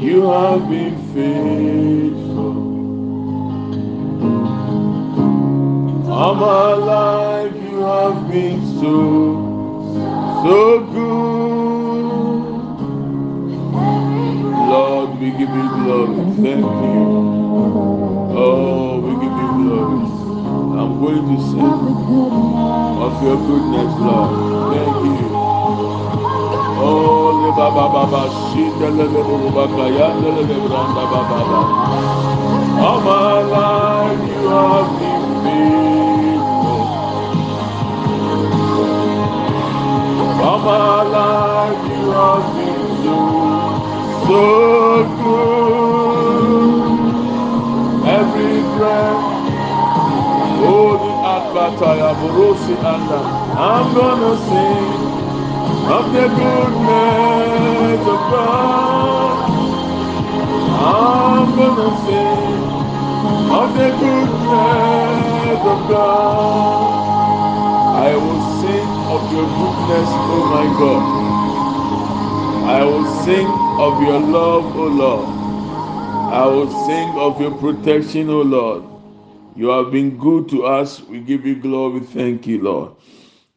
You have been faithful. All my life you have been so, so good. Lord, we give you glory. Thank you. Oh, we give you glory. I'm going to sing of your goodness, Lord. Thank you. Oh, baba baba, shinda le le baba kayanda le le branda baba baba. All my life you have been faithful. You so, so good. Every breath, anda. I'm gonna sing of the goodness of God. I'm gonna sing of the goodness of God. I will sing of your goodness, oh my God. I will sing of your love, oh Lord. I will sing of your protection, oh Lord. You have been good to us. We give you glory. Thank you, Lord.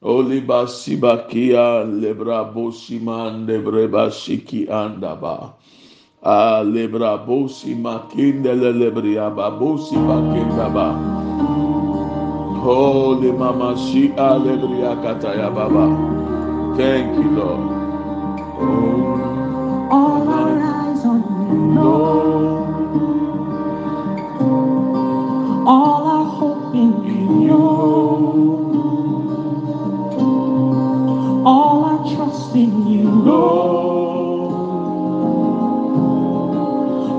Oliba sibakia lebra bosiman lebreba shiki andaba. Ah lebra bosi makinde lebria babosi bakindaba. Holy mama shi lebria kataya baba. Thank you, Lord. Oh, All our eyes on you, Lord. All our hope in you, Lord. In you, Lord.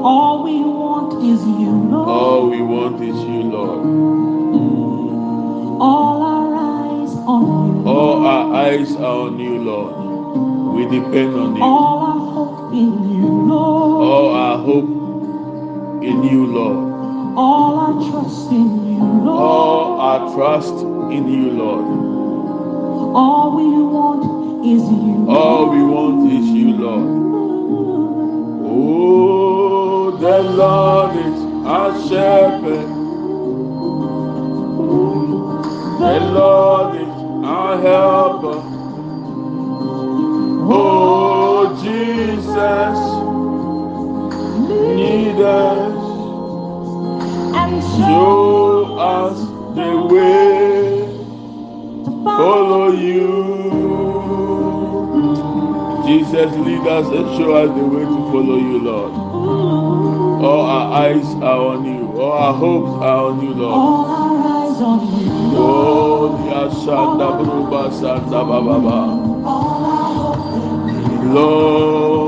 All we want is you, Lord. All we want is you, Lord. All our eyes on you. All our eyes are on you, Lord. We depend on you. All our hope in you, Lord. All our hope in you, Lord. All our trust in you, Lord. All our trust in you, Lord. All we want is you. All we want is you, Lord. Oh, the Lord is our shepherd. The Lord is our helper. Oh, Jesus, lead us, And show us the way, follow you. Jesus, lead us and show us the way to follow you, Lord. All our eyes are on you. All our hopes are on you, Lord. All our eyes on you. Oh, Yashanda Bruba Santa Baba. All our hope in you. Lord,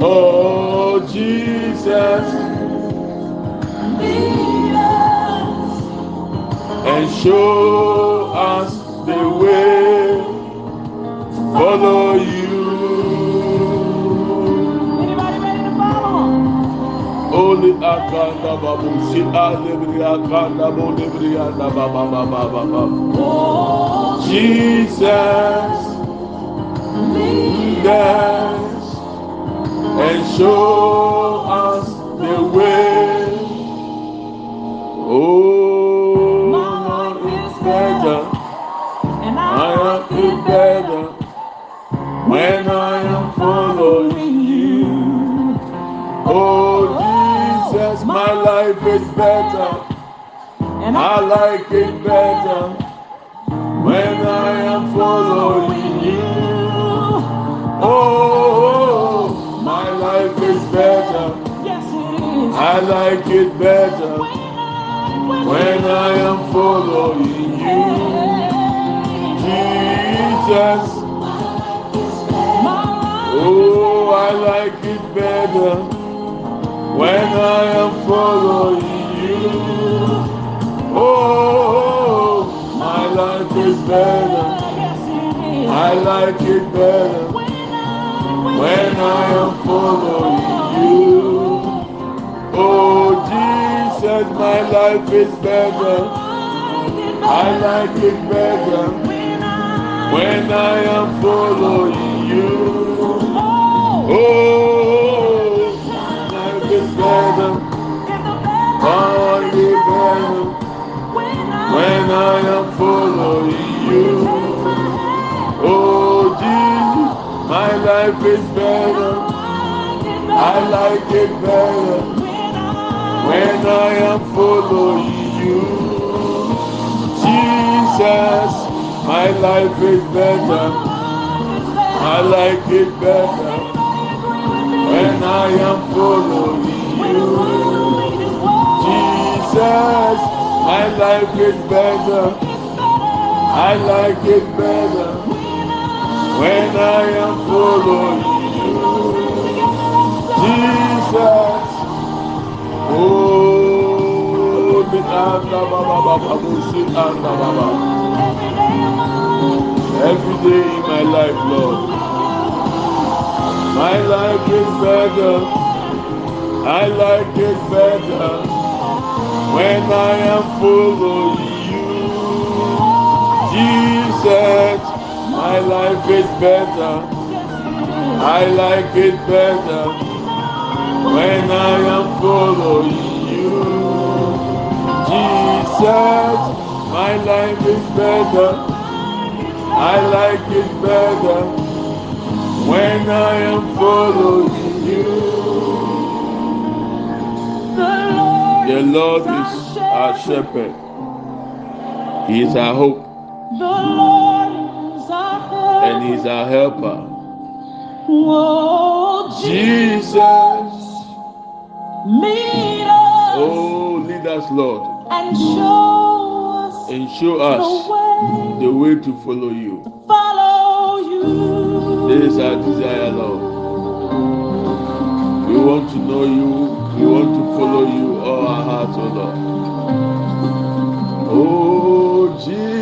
Oh, Jesus, Lead us and show us the way. Follow you. Anybody ready to follow? Holy akanda babu si alebri akanda bo lebri anda ba ba ba ba ba ba. Oh, Jesus, lead us and show us the way. Oh, Lord, it's better. and I am it better when I am following you. Oh, Jesus, oh, my life is better. and I like it better when I am following you. Oh, my is better. Yes, it is. I like it better when I am following you. Jesus, oh, I like it better when I am following you. Oh, my life is better. I like it better when I am following you. Oh, Jesus, my life is better. I like it better when I am following you. Oh, life is better, only better when I am following you. Oh, Jesus, my life is better. I like it better when I am following you. Jesus, my life is better. I like it better when I am following you. Jesus, my life is better. I like it better when I am following you. Jesus, oh, the anda baba baba busi anda baba. Every day in my life, Lord, my life is better. I like it better when I am following you. Jesus, my life is better. I like it better when I am following you. Jesus, my life is better. I like it better when I am following you. The Lord is our shepherd. He is our hope He is our helper. Oh, Jesus. Lead us. Oh, lead us, Lord, and show us and show us the way the way to follow you. to follow you. This is our desire, Lord. We want to know you. We want to follow you all our hearts, oh Lord. Oh, Jesus.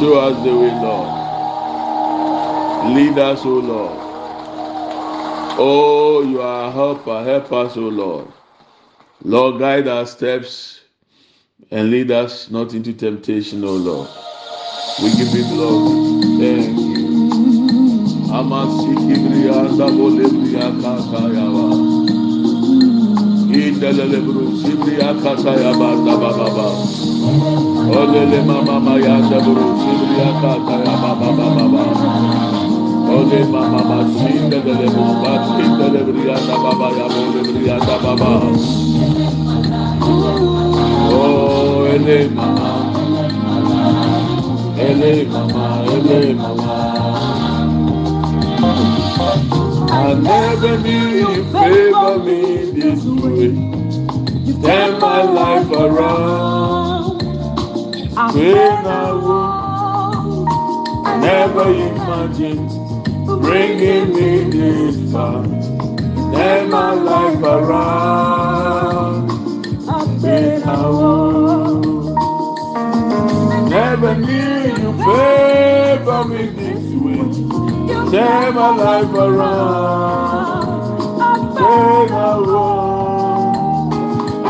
Show us the way, Lord. Lead us, oh Lord. Oh, you are helper. Help us, oh Lord. Lord, guide our steps and lead us not into temptation, oh Lord. We give you glory. Thank you. Amasikibrianda bolebria kakayaba. Indelelebru sibria kakayaba dabababa. Olele mama mayanda bru sibria kakayaba bababa. Ole mama masinda delebru basinda lebrianda baba ya bolebrianda baba. Oh, mama. Ele mama, ele mama. I never knew you favor me this way. Turn my life around. When I would never imagine bringing me this far. Turn my life around. When I would never knew you favor me this way. Turn my life around. When I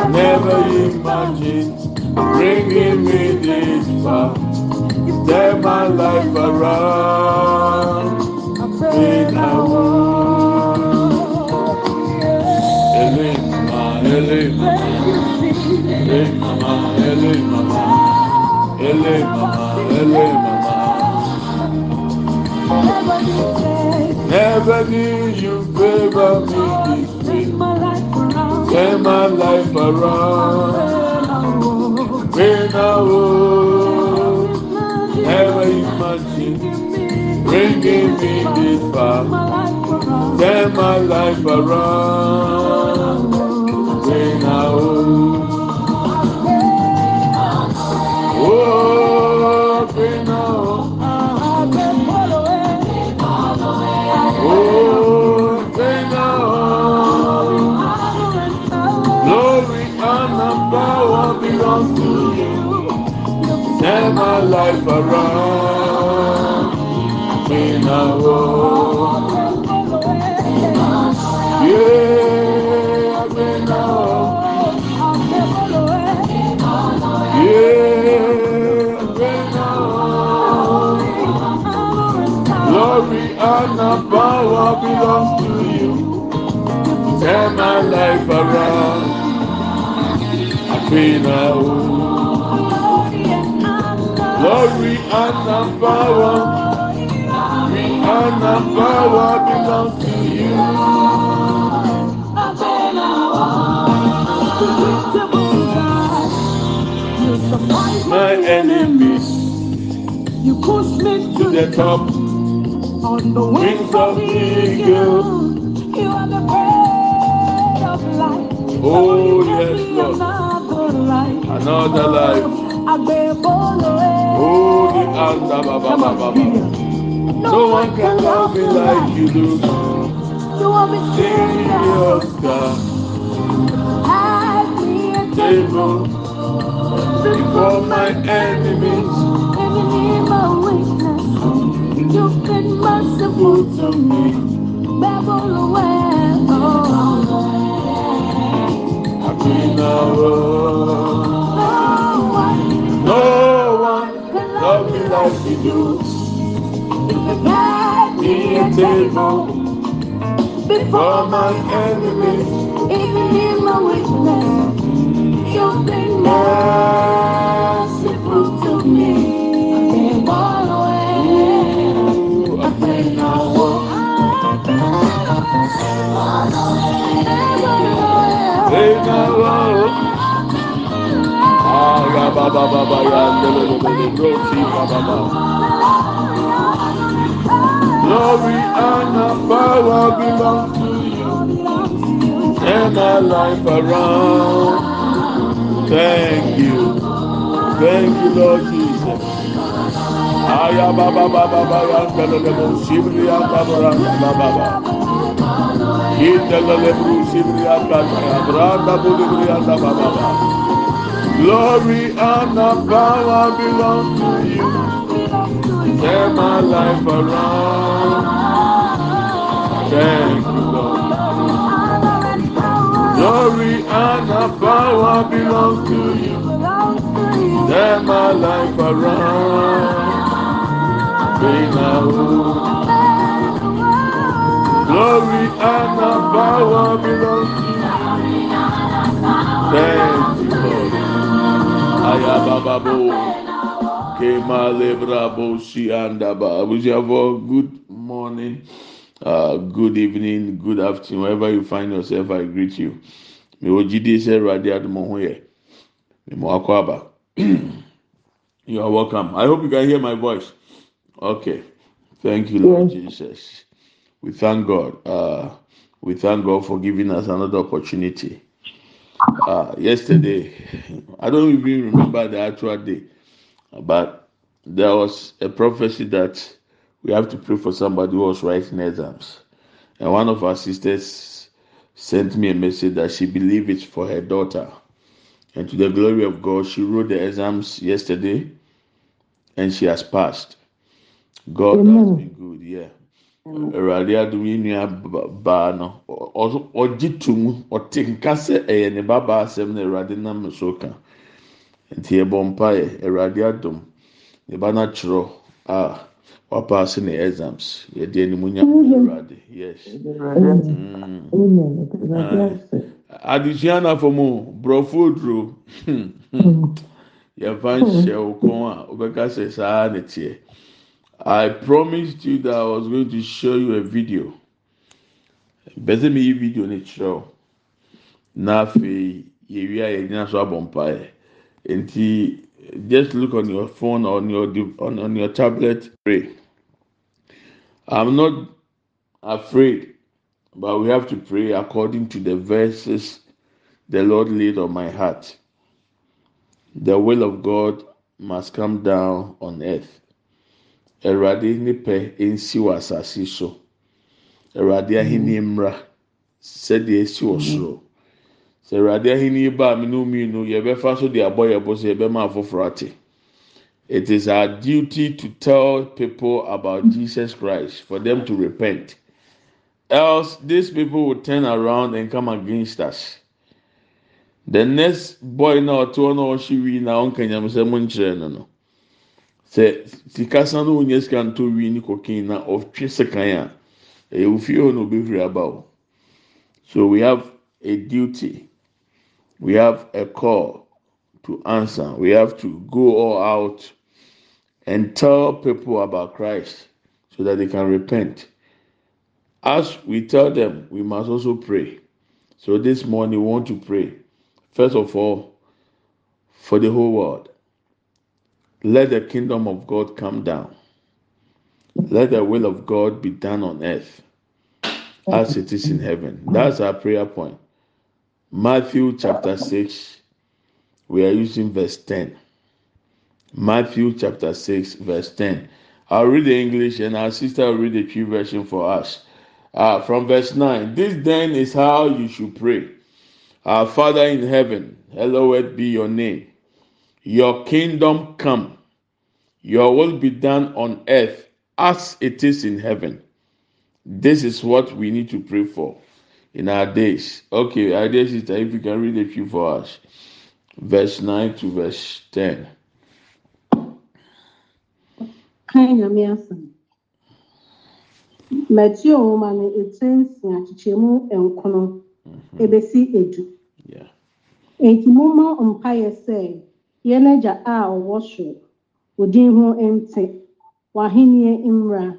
would never imagined bringing me this far. Turn my life around. When I would Ele mama, mama, mama, mama. Never knew you favor me this way. Turn my life around. Would never imagine bringing me this far. Turn my life around. When In world. Yeah, I've. Yeah, I've. Glory and power belongs to Glory and power and power belongs to you. My enemies You push me to the top. on the wings of the eagle. You are the bread of life. Oh, yes, Lord. Another life. Another life. The answer, Baba, Baba, on, Baba. sing it. No one can love me like you do. You want me to God, Hide me and table before my enemies. Enemy, my weakness. You've been merciful to me. Babble away. Oh. I've been out. No one No one can love like you do. Guide Me a table before my enemies. Even in my weakness, you've been merciful to me. I've been I've been Hey, now, Glory and power belong to you. Turn my life around. Thank you. Thank you, Lord Jesus. Aya ba ba ba ba ba ya kala le bo shibri ya ba ba ba ba ba. Ita la le shibri le ba. Glory and power belong to you. Turn my life around. Thank you, Lord. Glory and power belong to you. Turn my life around. Be now. Glory and power belong to you. Thank you. Ayabababo. Kema lebra boshi andaba. Abujavo, good morning, uh, good evening, good afternoon, wherever you find yourself, I greet you. Me ojide se radi adumo ho ye. Me mo akwaba. You are welcome. I hope you can hear my voice. Okay. Thank you, Lord Jesus. We thank God. Uh, we thank God for giving us another opportunity. Uh, yesterday, I don't even remember the actual day, but there was a prophecy that we have to pray for somebody who was writing exams. And one of our sisters sent me a message that she believed it's for her daughter. And to the glory of God, she wrote the exams yesterday and she has passed. God has been good, yeah. Awurade adum yi nua ba- baa no ɔgye to mu ɔte nka sɛ ɛyɛ ne ba baa asɛm na awurade nam so ka. Nti ɛbɔ mpaeɛ awurade adum ne ba no atwerɛ a wapaase ne exams. Yɛde animuonyam ma awurade. Yes. Mm. Adesua na o borɔfo oduro. Mm. yɛfa nhyɛ wo kɔn a wobɛka sɛ saa ne teɛ. I promised you that I was going to show you a video. Bɛsɛ mi yi video ne kyerɛ o. Na afei yɛwie a yɛgyina so abɔ mpaeɛ. Nti just look on your phone or on your on, on your tablet pray. I'm not afraid, but we have to pray according to the verses the Lord laid on my heart. The will of God must come down on earth. Awurade ne pɛ nsi wɔ asase so. Awurade ahenni mm. mmra sɛdeɛ esi wɔ mm. soro. Sɛ Awurade ahenni baa mu no mmienu, yɛbɛfa so de abɔ yɛn bo so yɛbɛma afoforɔ ate. It is our duty to tell people about Jesus Christ for them to repent. Else, these people will turn around and come against us. The next boy na ɔte hɔ na ɔhyɛ wi na ɔnkanyam sɛ nkyerɛ no no. Sɛ sika san no sika wi ne kokin na ɔtwe sekan a, ɛyɛ ofie hɔ na aba o. So we have a duty. We have a call to answer. We have to go all out and tell people about Christ so that they can repent. As we tell them, we must also pray. So this morning, we want to pray. First of all, for the whole world. Let the kingdom of God come down. Let the will of God be done on earth as it is in heaven. That's our prayer point. Matthew chapter 6, we are using verse 10. Matthew chapter 6, verse 10. I'll read the English and our sister will read the Twi version for us. Uh, from verse 9. This then is how you should pray. Our Father in heaven, hallowed be your name. Your kingdom come. Your will be done on earth as it is in heaven. This is what we need to pray for in our days. Okay, our dear sister, if you can read a few for us. Verse 9 to verse 10. kan nyame asɛm Matthew nwoma no etiri nsia kyekyɛmu nkono mm-hmm. ebesi edu Yeah. enti momma mpaeɛ sɛ agya a ɔwɔ soro wo din ho nte w'ahenni mmra.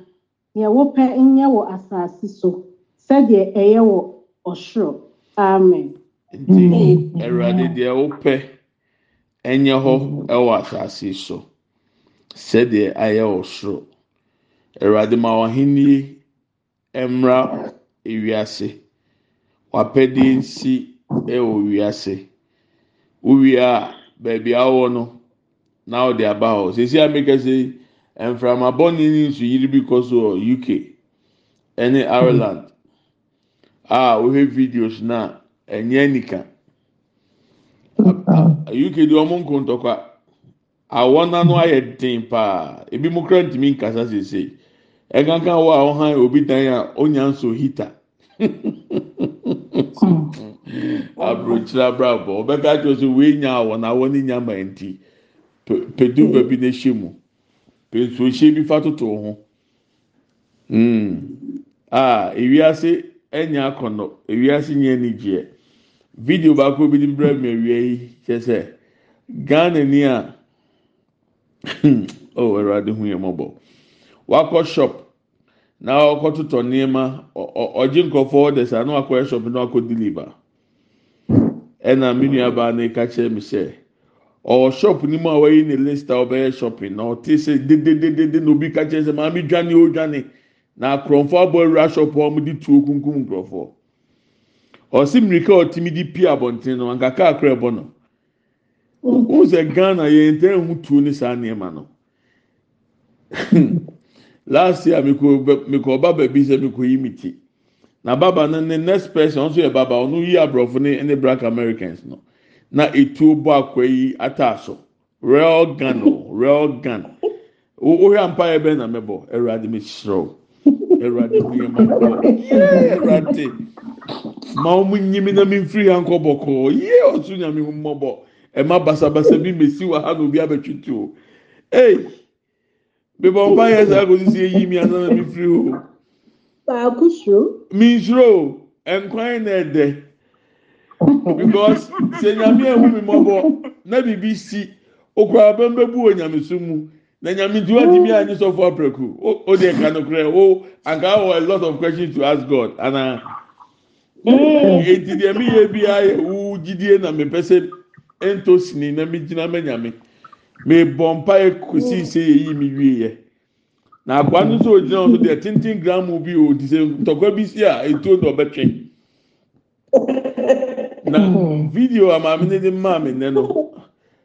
Nea wopɛ nyɛ wɔ asase so sɛdeɛ ɛyɛ wɔ ɔsoro. Amen. Nti awurade deɛ wopɛ ɛnyɛ hɔ ɛwɔ asase so sɛdeɛ ayɛ wɔ soro. Awurade ma w'ahenni mmra ewiase. W'apɛdeɛ nsi ɛwɔ wiase wowie a baabi a wɔwɔ no na ɔde aba hɔ sisi amekɛse mframabɔni ne nsuyiri bi kɔ so wɔ uk ɛne ireland a wohwɛ videos na ɛnyɛ nika uk de ɔmo nkontɔkwa awɔ n'ano ayɛ den paa ebi mo kura ntumi nkasa sese ɛkankan wɔ a ɔhan obi dan a onya nso hita. aburokyerɛ abrabɔ ɔbɛka kyerɛ so wei nya awɔ na awɔ ne nya ma nti pedu baabi n'ehyɛ mu. Pensuohyɛ bi fa toto ho. Mm. a ewiase ɛnya akɔnɔ ewiase nyɛ anigyeɛ video baako bi de brɛ mi awia yi kyɛ sɛ ghana ni a. Oh ɛwurade hu yɛ mɔbɔ wakɔ shop. Na ɔkɔ totɔ nneɛma. Ɔgye nkorɔfoɔ ɔdɛ sa na wakɔ shop na wakɔ deliver. Ɛna mi nua baa na eka kyerɛ mi sɛ ɔwɔ shop ni mu a wɔyi ne list a ɔbɛyɛ shopping. Na ɔte sɛ dededede na obi ka kyerɛ sɛ maame dwane o dwane na akorɔmfoɔ abɔ awura shop a wɔde tuo kunkum nkorɔfoɔ ɔsi mirika a ɔtumi di pie abɔnten no anka kaa kora ɛbɔ no. Wɔn sɛ ghana yɛn ntɛn ho tuo ne saa nneɛma no. Last year miko ɔba baabi sɛ miko yi mi ti. Na baba no ne next person ɔnso yɛ baba ɔno yi aborɔfo ne ne black americans no. Na etuo bɔ akwa yi ata so real gun o real gun. Wo wohwɛ ampa yɛ bɛn na mɛbɔ ɛwurade mi kyerɛw ɛwurade hu yɛ ma bɔ yee ɛwurade ma wɔn nyimi na mi nfiri ha nkɔ bɔkɔɔ yee ɔso nyame ho mmɔbɔ ɛma basabasa bi mesi wɔ ha na obi abɛtwi tuo ee bebɔ mpa yɛ sɛ akɔsi si eyi mi ansa na mi firi o. Baako suro mi nsoro nkwan na ɛdɛ because sɛ nyame ehu mi mmɔbɔ na bibi si okura bɛn bɛ bu wɔ nyame so mu na nyame ti wa ti mi anyi sɔfo apɛku o o de ɛka no korɛ o anka wɔ a lot of questions to ask God. Ana eti deɛ mi yɛ bi ayɛ wu gyidie na mi pɛ sɛ ɛnto sini na mi gyina mɛ nyame mi bɔ mpa yɛ kosi se yi mi wie yɛ na akwa no nso ogyina hɔ so deɛ tenten gramu bi o ti sɛ ntɔkwa bi si a etuo na ɔbɛtwɛn na video a maame ne de maa mi nɛ no.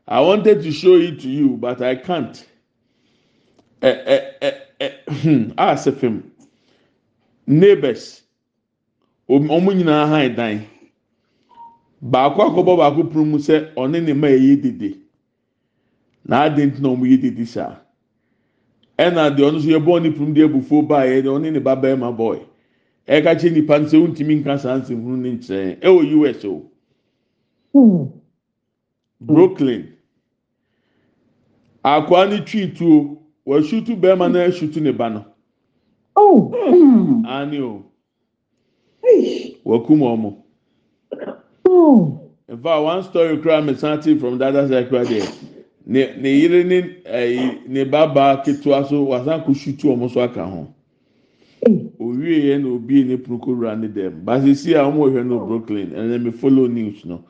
I wanted to show it to you but i can't. Ɛ ɛ ɛ ɛ a sɛ fam neighbors. Wɔn nyinaa han dan baako akɔbɔ baako puru mu sɛ ɔne ne mma ɛyɛ dede. Na adi nti na wɔn yɛ didi saa ɛna deɛ ɔno nso yɛ bɔɔ ne pum de ebufuo baa yɛ deɛ ɔne ne ba bɛrima bɔɔ ɛka kyerɛ nipa no sɛ wuntumi nka saa nsɛm hunu ne nkyɛn ɛwɔ us o. Brooklyn. Akwa ne twi tuo wɔasutu bɛrima na asutu ne ba no. Ani o. Wɔkum wɔn nfa one story kura mi san ti from other side kura deɛ ne ne yere ne ɛyi ne baba ketewa so wasan ko sutu wɔn so aka ho. Owie yɛ na obi ne puruko wura ne dɛm basisi a wɔn wɔhwɛ no brooklyn ɛna mi follow news no.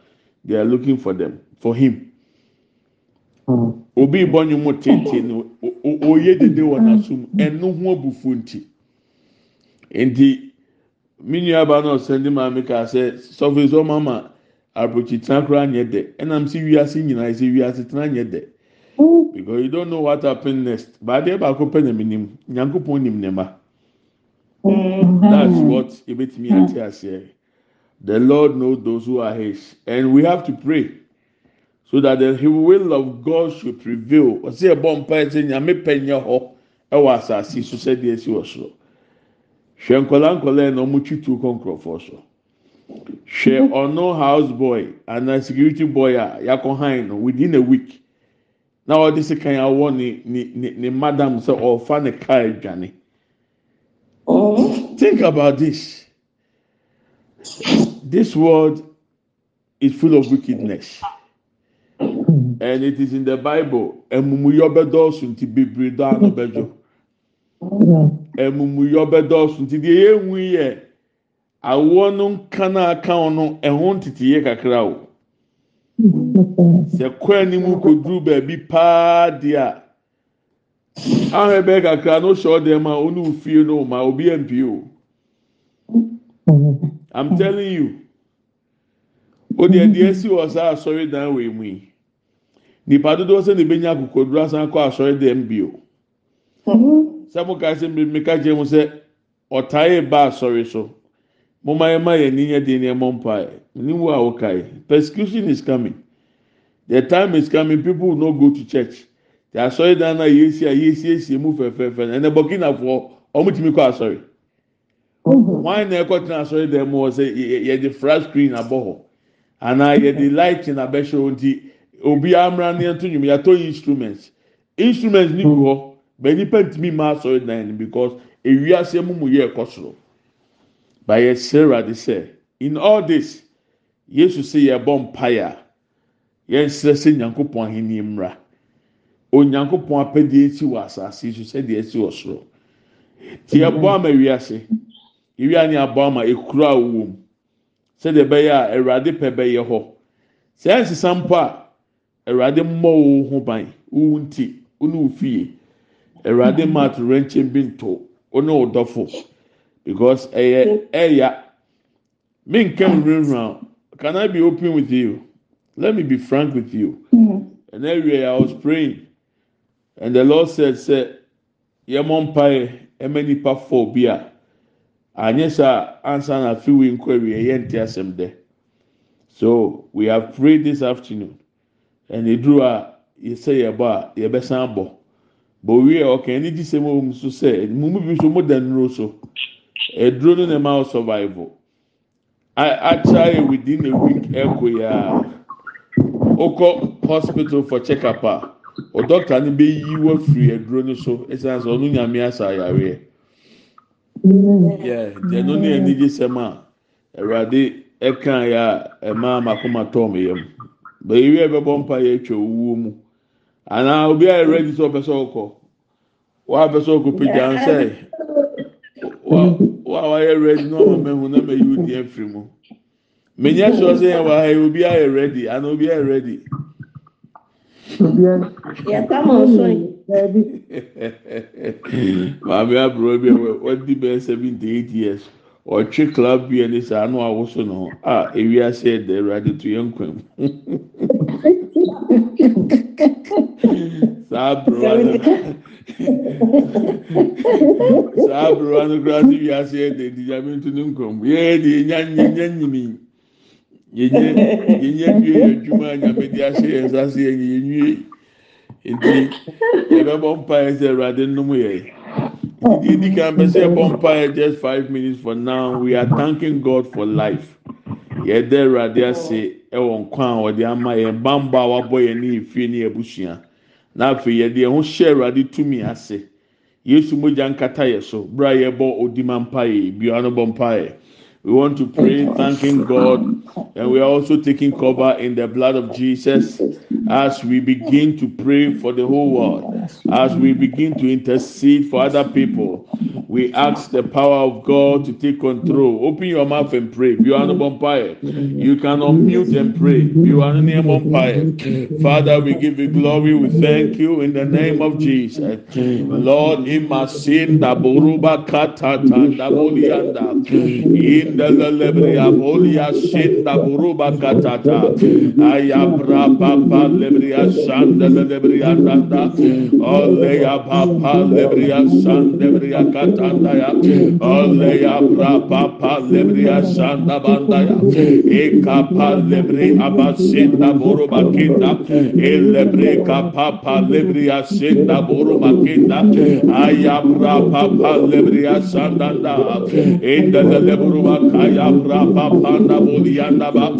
They are looking for them for him. Obi bɔ ne mu tete no oye dede wɔ n'asom ɛno ho abufu nti nti mi nua aba na ɔsɛn de maame ka sɛ sɔfin sɔ mama aburokyi tena koraa nyɛ dɛ ɛnam si wiase nyinaa sɛ wiase tena nyɛ dɛ hmm. because you don't know what happen next. Baadeɛ baako pɛ na mi nim. Nyankopɔn nim ne ma. Hmm. That's what ebetumi hmm. ate aseɛ the lord knows those who are his. And we have to pray so that the will of God should prevail. Ɔsi ɛbɔ mpa ɛsɛ nyame pɛ nyɛ hɔ ɛwɔ asaase so sɛdeɛ esi wɔ soro. Hwɛ nkɔla nkɔla yɛ na wɔn twi tu kɔ nkorɔfoɔ so hwɛ ɔno house boy ana security boy ah, a yakɔ han no within a week. Na ɔde sekan awɔ ne ne ne madam sɛ ɔfa ne kaa adwane think about this. This world is full of wickedness. and it is in the bible. Ẹmumuyọ bẹ dọọsùn ti bebree mm. dọọnù bẹjọ ẹmumuyọ bẹ dọọsùn ti di ehu yẹ awọ no nka na aka no ẹho tete yẹ kakra o sẹ kọ ẹnimu koduru baabi paa di a ahọ ẹbẹ kakra no sọ ọdẹ ma onu ofie no ma obi ẹ mpi o i'm telling you. O deɛ deɛ wɔ saa asɔre dan wɔ emu yi nipa dodoɔ sɛ na ebenya akokoduro asan kɔ asɔre dan bio. Sɛ mo ka sɛ mmeka kyerɛ mo sɛ ɔtae ba asɔre so mo ma yɛ ma yɛ ni yɛ de nneɛma mpa yɛ ni wo a yɛ persecution is coming. The time is coming people will not go to church. The asɔre dan na yɛsi a yɛsiesie mu fɛfɛɛfɛ na ɛnɛ bɔkinafoɔ ɔmo tumi kɔ asɔre wɔn na ɛkɔ tena asɔre dan mu wɔ sɛ yɛde flat screen abɔ hɔ anaa yɛde light na abɛhyɛ wɔn ti obi amra ne ɛto nnwom yɛatɔ instruments. Instruments ni bi hɔ bɛn nipa ntumi ma asɔre dan because ewiase mu mu yɛ ɛkɔ soro but yɛ sarah de sɛ in all this yesu sɛ yɛbɔ mpaeɛ a yɛnsrɛ sɛ nyankopɔn ahenni mmra. Onyankopɔn apɛdeɛ esi wɔ asase so sɛdeɛ esi wɔ soro. Te yɛbɔ ama wiase ewia ne abɔ ama ekura a wɔwɔ mu. Sɛdeɛ ɛbɛyɛ a awurade pɛ bɛyɛ hɔ. Sɛ ɛnsesa mpo a awurade mmɔ wo ho ban. Wo nti wo ne wo fie. Awurade ma atorɛnkyɛm bi nto. Wo ne wo dɔfo because ɛyɛ ɛya me nka nwurawura can i be open with you? Let me be frank with you. And everywhere i was praying. And the lord said sɛ yɛmɔ mpae ɛmɛ nipa fɔ bi a anyɛ sɛ ansa na afiwe nkɔ awie yɛ nte asɛm dɛ so we have prayed this afternoon. And eduru a yɛsɛ yɛbɔ a yɛbɛsan bɔ bɔ owie a ɔka ɛni gyi sɛm wɔ mu so sɛ mu mu bi so mo da nnuro so eduro no na ɛma wɔ survival. Akyerɛ yɛ within a week ɛkɔ yɛ a okɔ hospital for check up a o doctor no bɛ yi wɔ firi eduro no so ɛsan sɛ ɔno nyame asa ayareɛ yeah. Deɛ no ne ani gye sɛm a awurade ɛka yɛ a ɛma amakoma tɔɔ me yam bɛyɛ wi ɛbɛbɔ mpa yɛ atwa owuo mu. Anaa obi a yɛ ready sɛ ɔpɛ sɛ ɔkɔ wa pɛ sɛ ɔkɔ pagya nsɛ wa wa wayɛ ready. Na ɔma mɛhu na mɛyi odi afiri mu menya sɔ sɛ yɛ wa ha yɛ obi ayɛ ready. Anaa obi ayɛ ready. yi. maame aburo bi a wadi bɛyɛ seventy eight years? Ɔtwe club bi ɛni sɛ ano awoso no. A ewi ase ɛdɛ ɛwurade to yɛn nkwan mu saa aburo ano saa abụrụ anụ kura si wi ase ede dịja mi ntụ n'nkọm ya ede enya enya nyimi yenye yenye nwie ya adwuma anyamidi ahyɛ yɛn nsa ase yɛn yenwie nti yɛbɛbɔ mpa yɛ sɛ ɛwurade nnum yɛ nti di kan pɛ sɛ ɛbɔ mpa yɛ just five minutes for now. We are thanking God for life. Yɛda ɛwurade ase e ɛwɔ nkwa a ɔde ama yɛn bamba a wabɔ yɛn ne efie ne ebusua. Na afei yɛde yɛn ho hyɛ awurade tumi ase. Yesu mogya nkata yɛ so. Bere a yɛbɔ odima mpaeɛ. Biara no bɔ mpaeɛ. We want to pray, thanking God, and we are also taking cover in the blood of Jesus as we begin to pray for the whole world, as we begin to intercede for other people. We ask the power of God to take control. Open your mouth and pray. You are not vampire. You can unmute and pray. You are not vampire. Father, we give you glory. We thank you in the name of Jesus. Lord, kata tanda bolianda. In the lebria bolia Shanda Buruba Katata. Ayabra Papa Lebria Shanda Lebria Danda Oleya Papa Lebria Shanda Lebria Katanda Ya. Oleya Papa Lebria Shanda Banda Ya. Ekapa Lebri Abasinda Buruba Kinda. Elebre Papa Lebria Shinda Buruba Kinda. Ayabra Papa Lebria Shanda Inda Lebruba Kayabra Papa Nabulian Yandaba,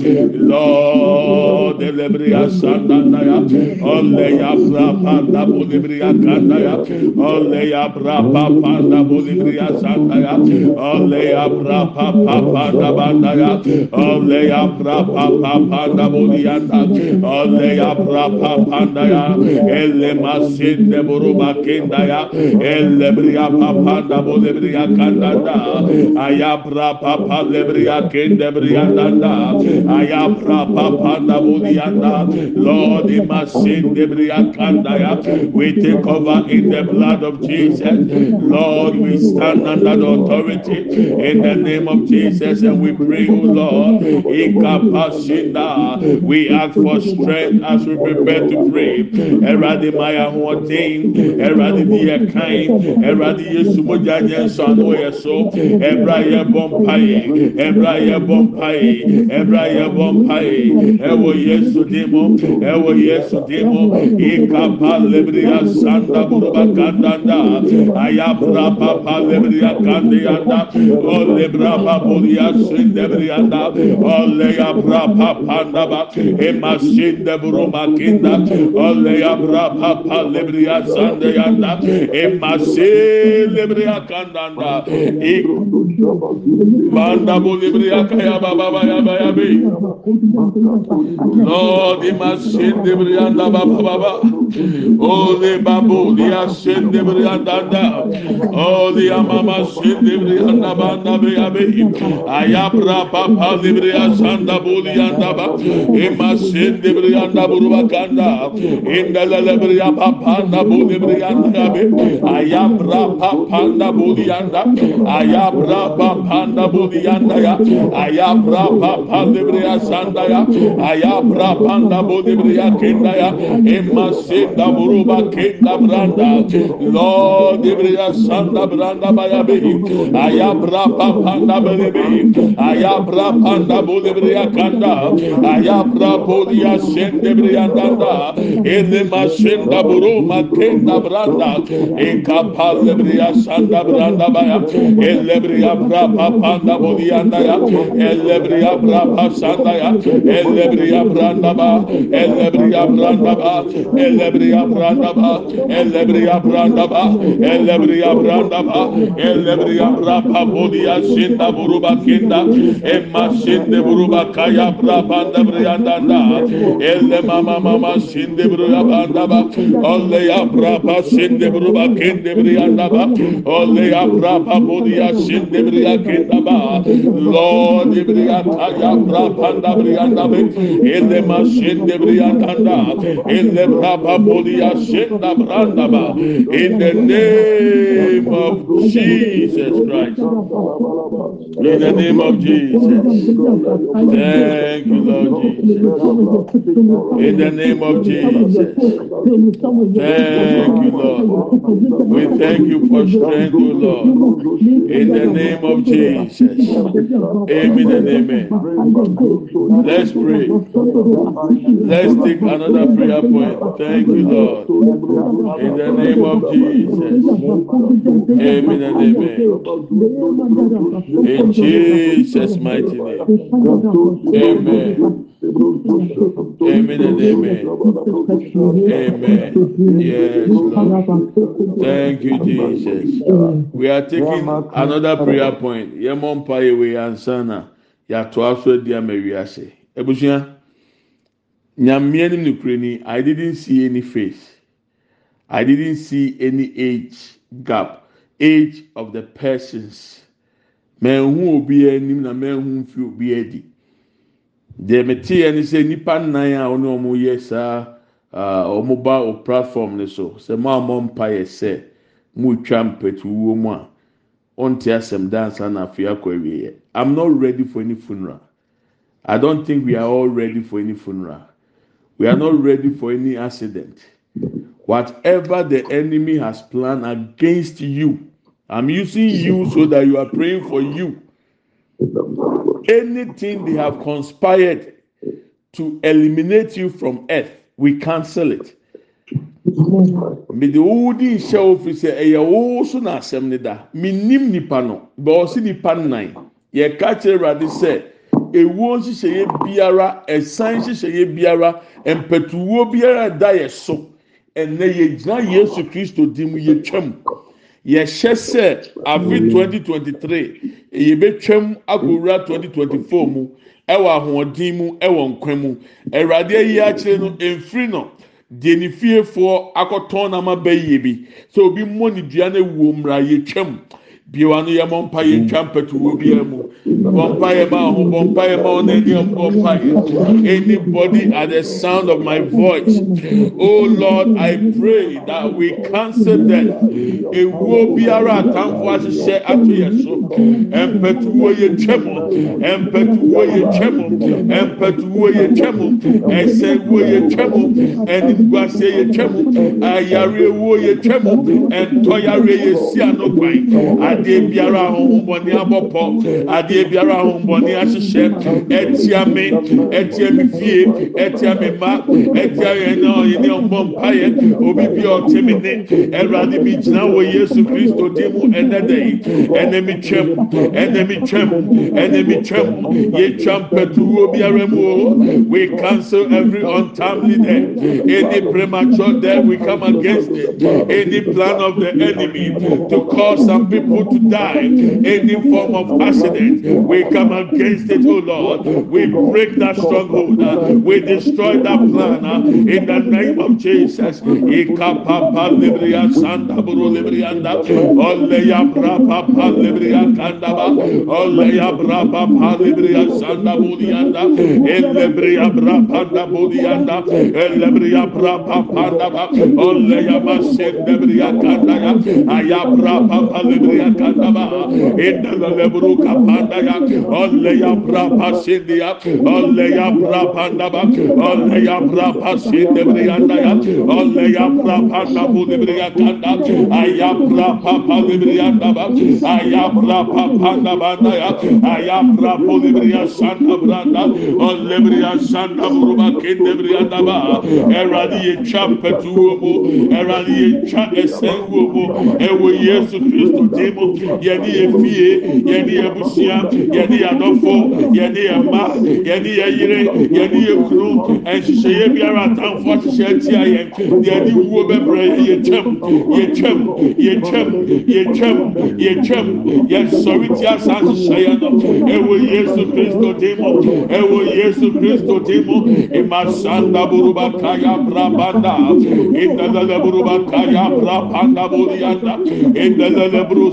Lord, Elebria Sandanaya, Oleya Brapanda Bolibria Kandaya, Oleya Brapa Panda Bolibria Sandaya, Oleya Brapa Panda Bandaya, Oleya Brapa Panda Bolianda, Oleya Brapa Pandaya, Elle Masinde Buruba Kendaya, Elle Bria Panda Bolibria Kandanda, Ayabra Papa Lebria Kendebria Danda, ayabra papa na budianda Lord imasin debria kanda ya we take cover in the blood of Jesus. Lord we stand under the authority in the name of Jesus and we pray oh Lord. Ikapashinda we ask for strength as we prepare to pray. Eradi maya hoɔden eradi di yɛ kan eradi yesu mogya nyɛ nsɔ ano yɛ so bɔ mpae ɛbra yɛ bɔ mpae ɛbra yɛ bɔ mpae ɛwɔ yesu dimo ɛwɔ yesu dimo ikapa lebriya sanda buruba kandanda ayabra papa lebriya kandiyanda o lebra babuliya sindebriyanda o leyabra papa ndaba ema sinde buruma kinda o leyabra papa lebriya sandiyanda ema se lebriya kandanda Manda bolibria kaya baba baya baya be. Lord, ima sende brianda baba baba. Ole babu dia sende brianda da. Ole amama sende brianda banda baya be. Ayabra papa libria sanda bolianda ba. Ima sende brianda buruba kanda. Inda lebria papa na bolibrianda be. Ayabra papa na bolianda. Ayabra papa na bolianda ya. Ayabra papa pandebriya sandaya aya bra panda bodebriya kendaya emma senda buruba kenda branda lo debriya sanda branda baya behi aya bra panda behi aya bra panda bodebriya kanda aya bra podia danda emma senda buruma kenda branda ekapazebriya sanda branda baya elebriya bra panda bodia ya elebriya rabasanda ya elebri yapranda ba elebri yapranda ba elebri yapranda ba elebri yapranda ba elebri yapranda ba elebri yapranda bodia sinda buruba kinda emma sinde buruba kaya brabanda briyandanda elle mama mama sinde buruba banda ba olle yaprapa sinde buruba kinde briyanda ba olle yaprapa bodia sinde briya ba Lord ibriya kaya brapa da brianda be. Elle brianda da. Elle brapa bolia branda. In the name of Jesus Christ. In the name of Jesus. Thank you, Lord Jesus. In the name of Jesus. Thank you, Lord. We thank you for strength, Lord. In the name of Jesus. Amen and amen. Let's pray. Let's take another prayer point. Thank you, Lord. In the name of Jesus. Amen and amen. In Jesus' mighty name. Amen. Amen and amen. Amen. Yes, Lord. Thank you, Jesus. We are taking another prayer point. Yɛmɔ mpa yɛ yɛatoa so adi ama wiase. Abusua nyamea nim nokura ni i didn't see any face. I didn't see any age gap age of the persons. Manhu obiara anim na manhu mfi obiara adi. Deɛ meteɛ ne sɛ nnipa nnan a ɔne ɔmo yɛ saa ɔmo ba o platform ne so sɛ mo a mo mpa yɛ sɛ mo retwa mpɛtuwuo mu a. i'm not ready for any funeral. I don't think we are all ready for any funeral. We are not ready for any accident. Whatever the enemy has planned against you i'm using you so that you are praying for you. Anything they have conspired to eliminate you from earth, we cancel it. Mede wo di nhyɛ ofi sɛ ɛyɛ wo so na asɛm ne da. Menim nipa no bɛɔsi nipa nnan. Yɛka kyerɛ awurade sɛ ewuo nhyehyɛeɛ biara ɛsan nhyehyɛeɛ biara mpɛtuwuo biara da yɛ so. Ɛnɛ yɛgyina yesu kristo di mu yɛtwam. Yɛhyɛ sɛ afi twenty twenty three yɛbɛtwam akɔwura twenty twenty four mu ɛwɔ ahoɔden mu ɛwɔ nkwa mu. Awurade ayi akyerɛ no mfiri no deɛ ne fiefoɔ akɔtɔn nam aba yie bi. Sɛ obi mmɔ ne dua no ewuo mmra yɛtwam biewa no yɛ mɔ mpa yɛ mm. ntwa mpɛtuwo biara mu. Mm. Bɔ mpa yɛ ma ho bɔ mpa yɛ ma ɔno ani bɔ mm. mpa yɛ anybody at the sound of my voice oh lord i pray that we cancel them ewuo biara atamfo ahyehyɛ ato yɛ so. Mpɛtuwo yɛ twɛ mu. Mpɛtuwo yɛ twɛ mu. Mpɛtuwo yɛ twɛ mu. Ɛsɛnwo yɛ twɛ mu. Ɛniguase yɛ twɛ mu. Ayarewo yɛ twɛ mu. Ɛntɔyare yɛ si ano kwan adeɛ biara ahohombɔne abɔpɔ adeɛ biara ahohombɔne ahyehyɛ ɛtia me ɛtia me fie ɛtia me ma ɛtia yɛn na ɔyɛ ne ɔmbɔ mpaeɛ obi bi a ɔte me ne ɛwurade mi gyina wɔ yesu kristo di mu ɛnɛ dɛ yi ɛnɛ mi twɛm ɛnɛ mi twɛm ɛnɛ mi twɛm yɛtwa mpɛtuwo biara mu o we cancel every untimely death any premature death we come against it any plan of the enemy to cause some people to die any form of accident. We come against it oh lord. We break that stronghold. Uh, we destroy that plan uh, in the name of jesus. Ikapapa libria sanda kataba inna la lebru kapanda ya alle ya brapa sindi ya alle ya brapa naba alle ya brapa sindi briyanda ya alle ya brapa nabu briya kanda aya brapa pa briyanda ba aya brapa pa naba ya aya brapa briya santa branda alle briya santa buruba kende briyanda ba eradi ye champetu wo eradi ye cha esen wo ewo yesu kristo demo yɛne yɛ fie yɛne yɛ busua yɛne yɛ adɔfo yɛne yɛ mma yɛne yɛ yere yɛne yɛ kunu nhyehyɛeɛ biara atamfo ahyehyɛ atia yɛn yɛne wuo bɛbrɛ yɛ twɛm yɛ twɛm yɛ twɛm yɛ twɛm yɛ twɛm yɛsɔre tia saa nhyehyɛeɛ no ɛwɔ yesu kristo dimo ɛwɔ yesu kristo dimo imasanda buruba kaya brabanda indalala buruba kaya brabanda burianda indalala buru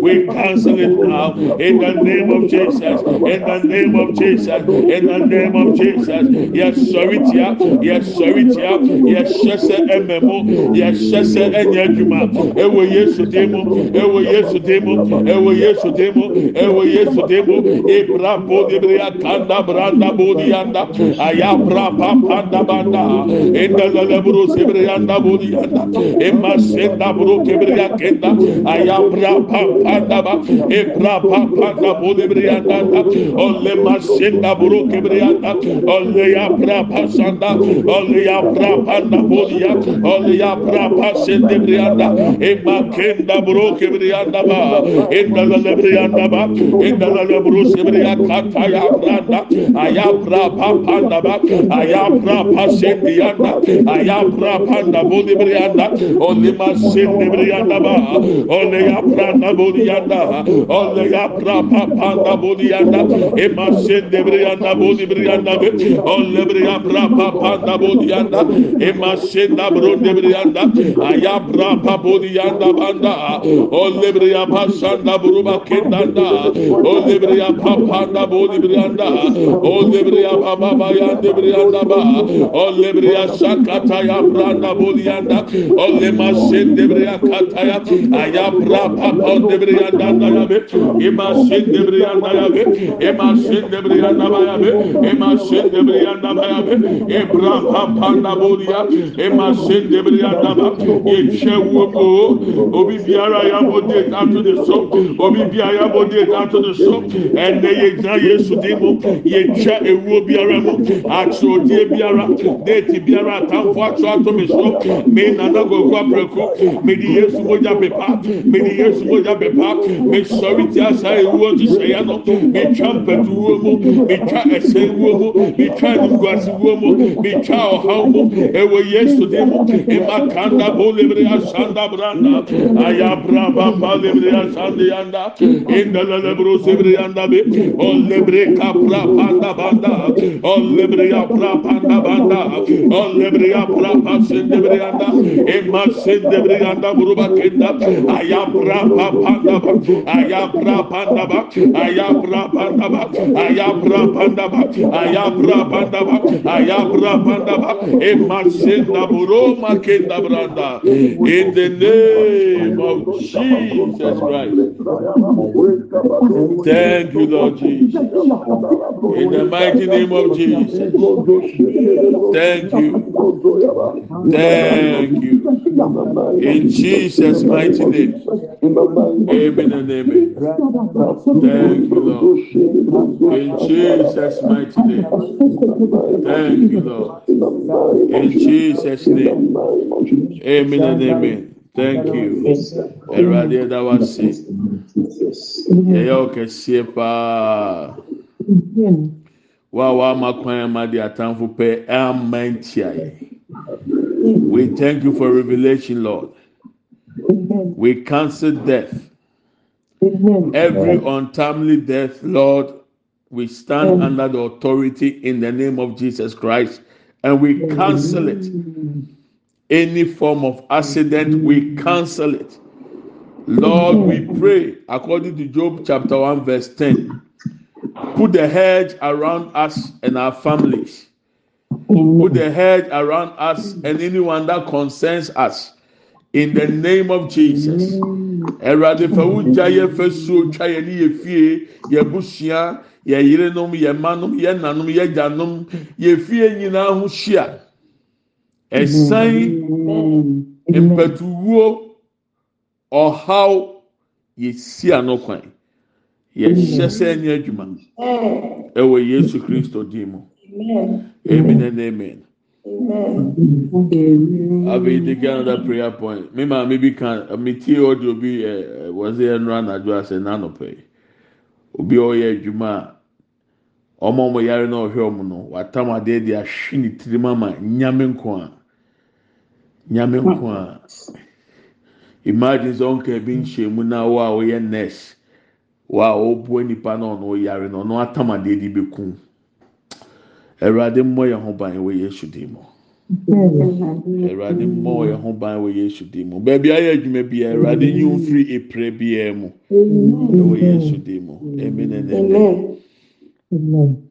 We cancel it now. In the name of Jesus. In the name of Jesus. In the name of Jesus. Yes, sorry, tia. Yes, sorry, tia. Yes, shese ememo. Yes, shese enyajuma. Ewo Yesu demo. Ewo Yesu demo. Ewo Yesu demo. Ewo Yesu demo. Ebra bodi bria kanda branda bodi anda. Ayabra papanda banda. Enda lebro sebrianda bodi anda. Emma senda bro kebria kenda. Ayabra papanda pandaba ebra panda bode brianda olle masenda buruke brianda olle ya bra pasanda olle ya bra panda bodia olle ya bra pasende brianda ema kenda buruke brianda ba enda la brianda ba enda la buruke brianda ta ya branda aya bra panda ba aya bra pasende yanda aya bra panda bode brianda olle masende brianda ba olle ya branda boliyanda alle yapra papanda boliyanda e maşen debriyanda boli briyanda be alle briyapra papanda boliyanda e maşen da bro debriyanda ayapra paboliyanda banda. Alle briyapa şanda buruba kendanda alle briyapa panda boli briyanda alle briyapa baba yanda. Briyanda ba. Alle briyasa kata yapranda boliyanda alle maşen debriyakata ayapra papanda kataya. Ayabra papa de bria anda ya be. Emma sende bria anda ya be. Emma sende bria anda ba ya be. Emma sende bria anda ba ya be. Ebra papanda bodi ya. Emma sende bria ba. Yehwe wo mo. Obi biara. Obi biara biara. Atwerɛdeɛ biara. Biara. Me. Me. Me mogya pepa. Me sɔre ti asa ewuo nhyehyɛeɛ no. Me twa mpɛtuwuo mu. Me twa ɛsɛ wuo mu. Me twa animguase wuo mu. Me twa ɔhaw mu. Ɛwɔ Yesu di mu. Ema kanda bo lebre asanda branda. Ayabra baba lebre asandi yanda. Inda la lebro sebre yanda be. O panda banda. O lebre yapra panda banda. O lebre yapra pasende bre yanda. Ema sende bre yanda buruba kenda. Ayabra panda Ayabra. Ayabra. Ayabra. Ayabra. Ayabra branda. In the name of Jesus Christ. Thank you, Lord Jesus. In the mighty name of Jesus. Thank you. Thank you. In Jesus' mighty name. Amen and amen. Thank you, Lord. In Jesus' mighty name. Thank you, Lord. In Jesus' name. Amen and amen. Thank you. Ẹ̀rọ̀adé ẹ̀dá wa sí. Yẹ̀yẹ́ ọ̀kẹ́síẹ́ paa. Wá wá máa kwan ẹ̀ pẹ́ ẹ̀ máa. We thank you for revelation, Lord. We cancel death. Every untimely death, Lord, we stand under the authority in the name of Jesus Christ and we cancel it. Any form of accident, we cancel it. Lord, we pray according to Job chapter 1, verse 10. Put the hedge around us and our families. Put the hedge around us and anyone that concerns us. In the name of Jesus. Ẹ̀rọ̀adé fẹ́ wújà yẹ fẹ́ so twa yẹ ní yẹ fie yẹ busua yẹ yerenom yẹ mmanom yẹ nanom yẹ gyanom yẹ fie nyinaa ho hyia. Ẹ̀san mpẹtuwuo ɔhaw yɛsi ano kwan yɛhyɛ sɛ ɛnyɛ adwuma ɛwɔ yesu kristo din mu amen and amen. Dey get another prayer point. Me maa mi bi kan mi tie audio bi ɛ wɔdze ɛnura anadwo asɛ n'anɔpɛ. Obi a ɔyɛ adwuma a ɔmo ɔmo yare na ɔhwɛ ɔmo no watam de ahwe ne tirim ama nyame nko a imagine sɛ ɔnka bi nhyɛ mu nurse. Wo a ɔbua nipa na ɔno ɔyare na ɔno atam adeɛ de bekum. Awurade mmɔ yɛn ho ban wɔ yesu dim mu. awurade mmɔ yɛn ho ban wɔ yesu dim mu baabi ayɛ adwuma bi awurade yi wɔn firi epire biara mu ɛwɔ yesu dim mu amen. Amen.